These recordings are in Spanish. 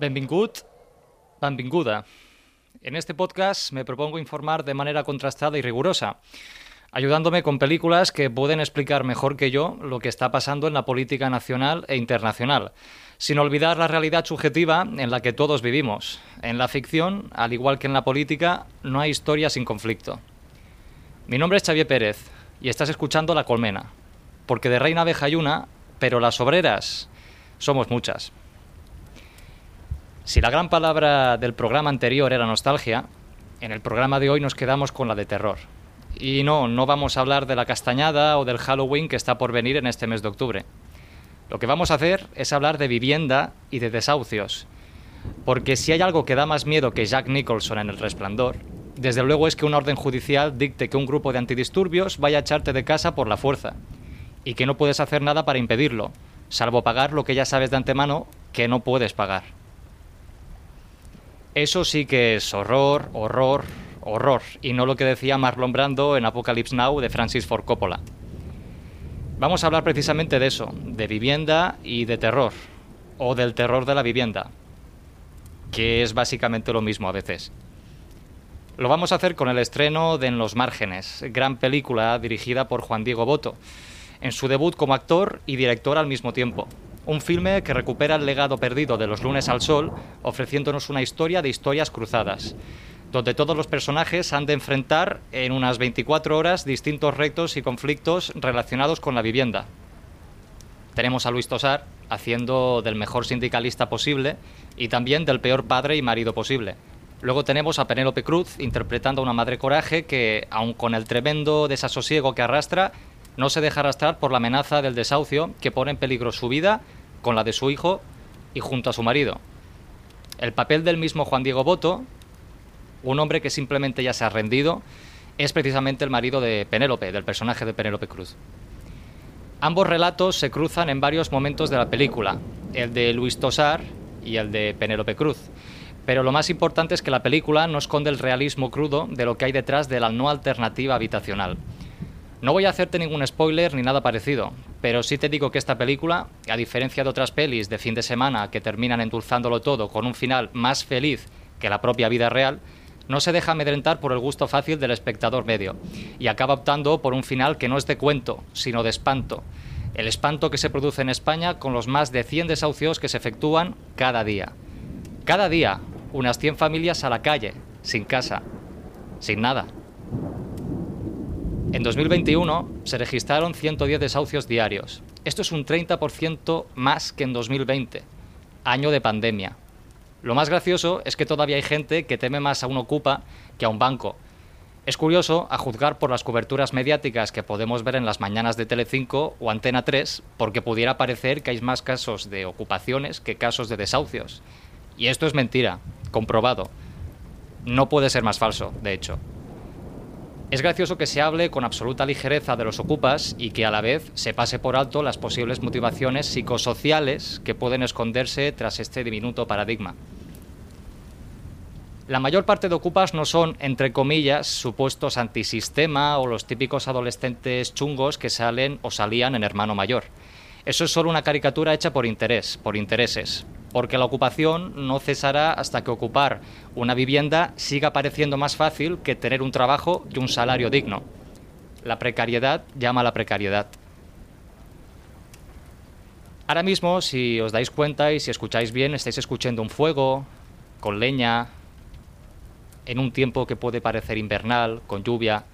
Benvingut, benvinguda. En este podcast me propongo informar de manera contrastada y rigurosa, ayudándome con películas que pueden explicar mejor que yo lo que está pasando en la política nacional e internacional, sin olvidar la realidad subjetiva en la que todos vivimos. En la ficción, al igual que en la política, no hay historia sin conflicto. Mi nombre es Xavier Pérez y estás escuchando La Colmena, porque de reina abeja hay una, pero las obreras somos muchas. Si la gran palabra del programa anterior era nostalgia, en el programa de hoy nos quedamos con la de terror. Y no, no vamos a hablar de la castañada o del Halloween que está por venir en este mes de octubre. Lo que vamos a hacer es hablar de vivienda y de desahucios. Porque si hay algo que da más miedo que Jack Nicholson en El Resplandor, desde luego es que una orden judicial dicte que un grupo de antidisturbios vaya a echarte de casa por la fuerza y que no puedes hacer nada para impedirlo, salvo pagar lo que ya sabes de antemano que no puedes pagar. Eso sí que es horror, horror, horror, y no lo que decía Marlon Brando en Apocalypse Now de Francis Ford Coppola. Vamos a hablar precisamente de eso, de vivienda y de terror, o del terror de la vivienda, que es básicamente lo mismo a veces. Lo vamos a hacer con el estreno de En los márgenes, gran película dirigida por Juan Diego Boto, en su debut como actor y director al mismo tiempo. Un filme que recupera el legado perdido de Los lunes al sol, ofreciéndonos una historia de historias cruzadas, donde todos los personajes han de enfrentar en unas 24 horas distintos retos y conflictos relacionados con la vivienda. Tenemos a Luis Tosar haciendo del mejor sindicalista posible y también del peor padre y marido posible. Luego tenemos a Penélope Cruz interpretando a una madre coraje que, aun con el tremendo desasosiego que arrastra, no se deja arrastrar por la amenaza del desahucio que pone en peligro su vida con la de su hijo y junto a su marido. El papel del mismo Juan Diego Boto, un hombre que simplemente ya se ha rendido, es precisamente el marido de Penélope, del personaje de Penélope Cruz. Ambos relatos se cruzan en varios momentos de la película, el de Luis Tosar y el de Penélope Cruz. Pero lo más importante es que la película no esconde el realismo crudo de lo que hay detrás de la no alternativa habitacional. No voy a hacerte ningún spoiler ni nada parecido, pero sí te digo que esta película, a diferencia de otras pelis de fin de semana que terminan endulzándolo todo con un final más feliz que la propia vida real, no se deja amedrentar por el gusto fácil del espectador medio y acaba optando por un final que no es de cuento, sino de espanto. El espanto que se produce en España con los más de 100 desahucios que se efectúan cada día. Cada día, unas 100 familias a la calle, sin casa, sin nada. En 2021 se registraron 110 desahucios diarios. Esto es un 30% más que en 2020, año de pandemia. Lo más gracioso es que todavía hay gente que teme más a un ocupa que a un banco. Es curioso, a juzgar por las coberturas mediáticas que podemos ver en las mañanas de Telecinco o Antena 3, porque pudiera parecer que hay más casos de ocupaciones que casos de desahucios. Y esto es mentira, comprobado. No puede ser más falso, de hecho. Es gracioso que se hable con absoluta ligereza de los ocupas y que a la vez se pase por alto las posibles motivaciones psicosociales que pueden esconderse tras este diminuto paradigma. La mayor parte de ocupas no son, entre comillas, supuestos antisistema o los típicos adolescentes chungos que salen o salían en Hermano Mayor. Eso es solo una caricatura hecha por interés, por intereses, porque la ocupación no cesará hasta que ocupar una vivienda siga pareciendo más fácil que tener un trabajo y un salario digno. La precariedad llama a la precariedad. Ahora mismo, si os dais cuenta y si escucháis bien, estáis escuchando un fuego, con leña, en un tiempo que puede parecer invernal, con lluvia.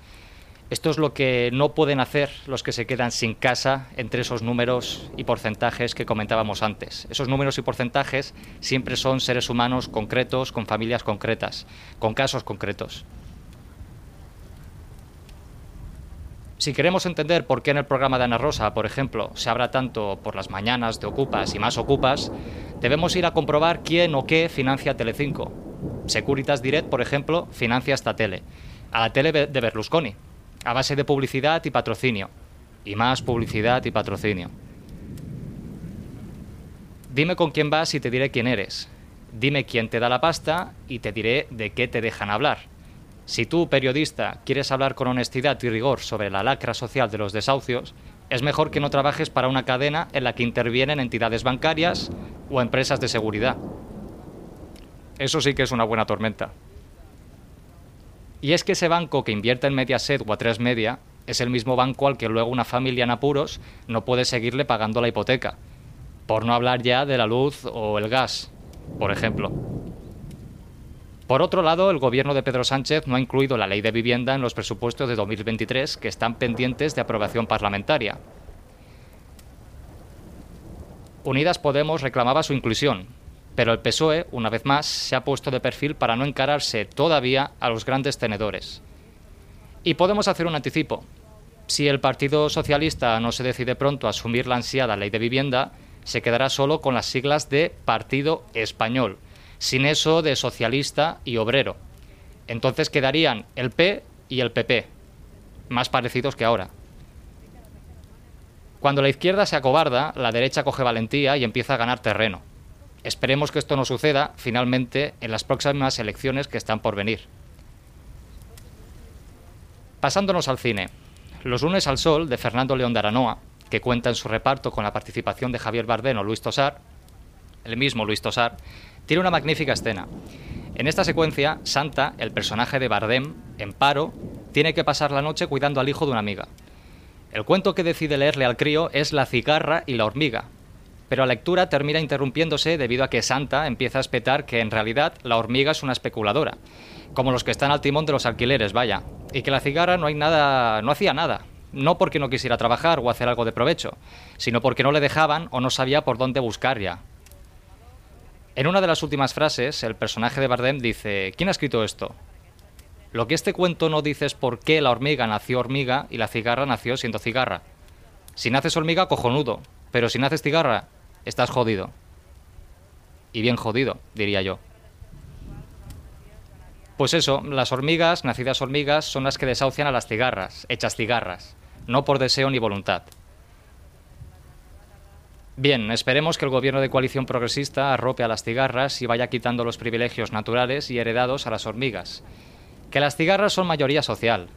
Esto es lo que no pueden hacer los que se quedan sin casa entre esos números y porcentajes que comentábamos antes. Esos números y porcentajes siempre son seres humanos concretos, con familias concretas, con casos concretos. Si queremos entender por qué en el programa de Ana Rosa, por ejemplo, se habla tanto por las mañanas de Ocupas y más Ocupas, debemos ir a comprobar quién o qué financia Telecinco. Securitas Direct, por ejemplo, financia esta tele, a la tele de Berlusconi, a base de publicidad y patrocinio, y más publicidad y patrocinio. Dime con quién vas y te diré quién eres. Dime quién te da la pasta y te diré de qué te dejan hablar. Si tú, periodista, quieres hablar con honestidad y rigor sobre la lacra social de los desahucios, es mejor que no trabajes para una cadena en la que intervienen entidades bancarias o empresas de seguridad. Eso sí que es una buena tormenta. Y es que ese banco que invierte en Mediaset o a tres Media es el mismo banco al que luego una familia en apuros no puede seguirle pagando la hipoteca, por no hablar ya de la luz o el gas, por ejemplo. Por otro lado, el gobierno de Pedro Sánchez no ha incluido la ley de vivienda en los presupuestos de 2023 que están pendientes de aprobación parlamentaria. Unidas Podemos reclamaba su inclusión, pero el PSOE, una vez más, se ha puesto de perfil para no encararse todavía a los grandes tenedores. Y podemos hacer un anticipo. Si el Partido Socialista no se decide pronto a asumir la ansiada ley de vivienda, se quedará solo con las siglas de Partido Español, sin eso de socialista y obrero. Entonces quedarían el P y el PP, más parecidos que ahora. Cuando la izquierda se acobarda, la derecha coge valentía y empieza a ganar terreno. Esperemos que esto no suceda finalmente en las próximas elecciones que están por venir. Pasándonos al cine. Los lunes al sol de Fernando León de Aranoa, que cuenta en su reparto con la participación de Javier Bardem o Luis Tosar, el mismo Luis Tosar, tiene una magnífica escena. En esta secuencia, Santa, el personaje de Bardem, en paro, tiene que pasar la noche cuidando al hijo de una amiga. El cuento que decide leerle al crío es La cigarra y la hormiga, pero la lectura termina interrumpiéndose debido a que Santa empieza a espetar que en realidad la hormiga es una especuladora, como los que están al timón de los alquileres, vaya, y que la cigarra no hay nada, no hacía nada, no porque no quisiera trabajar o hacer algo de provecho, sino porque no le dejaban o no sabía por dónde buscar ya. En una de las últimas frases, el personaje de Bardem dice, ¿quién ha escrito esto? Lo que este cuento no dice es por qué la hormiga nació hormiga y la cigarra nació siendo cigarra. Si naces hormiga, cojonudo, pero si naces cigarra, estás jodido. Y bien jodido, diría yo. Pues eso, las hormigas, nacidas hormigas, son las que desahucian a las cigarras, hechas cigarras, no por deseo ni voluntad. Bien, esperemos que el gobierno de coalición progresista arrope a las cigarras y vaya quitando los privilegios naturales y heredados a las hormigas. Que las cigarras son mayoría social.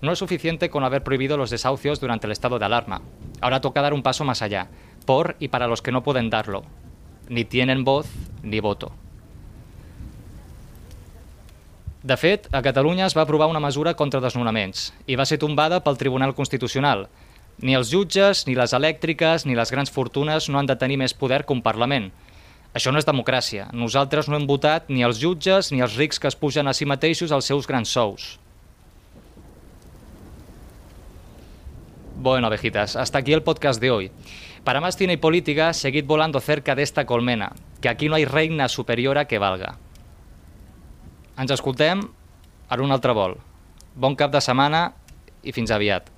No es suficiente con haber prohibido los desahucios durante el estado de alarma. Ahora toca dar un paso más allá, por y para los que no pueden darlo. Ni tienen voz ni voto. De fet, a Catalunya es va aprovar una mesura contra desnonaments i va ser tombada pel Tribunal Constitucional, ni els jutges, ni les elèctriques, ni les grans fortunes no han de tenir més poder que un Parlament. Això no és democràcia. Nosaltres no hem votat ni els jutges ni els rics que es pugen a si mateixos els seus grans sous. Bueno, abejitas, hasta aquí el podcast de hoy. Para más cine y política, seguid volando cerca de esta colmena, que aquí no hay reina superiora que valga. Ens escoltem en un altre vol. Bon cap de setmana i fins aviat.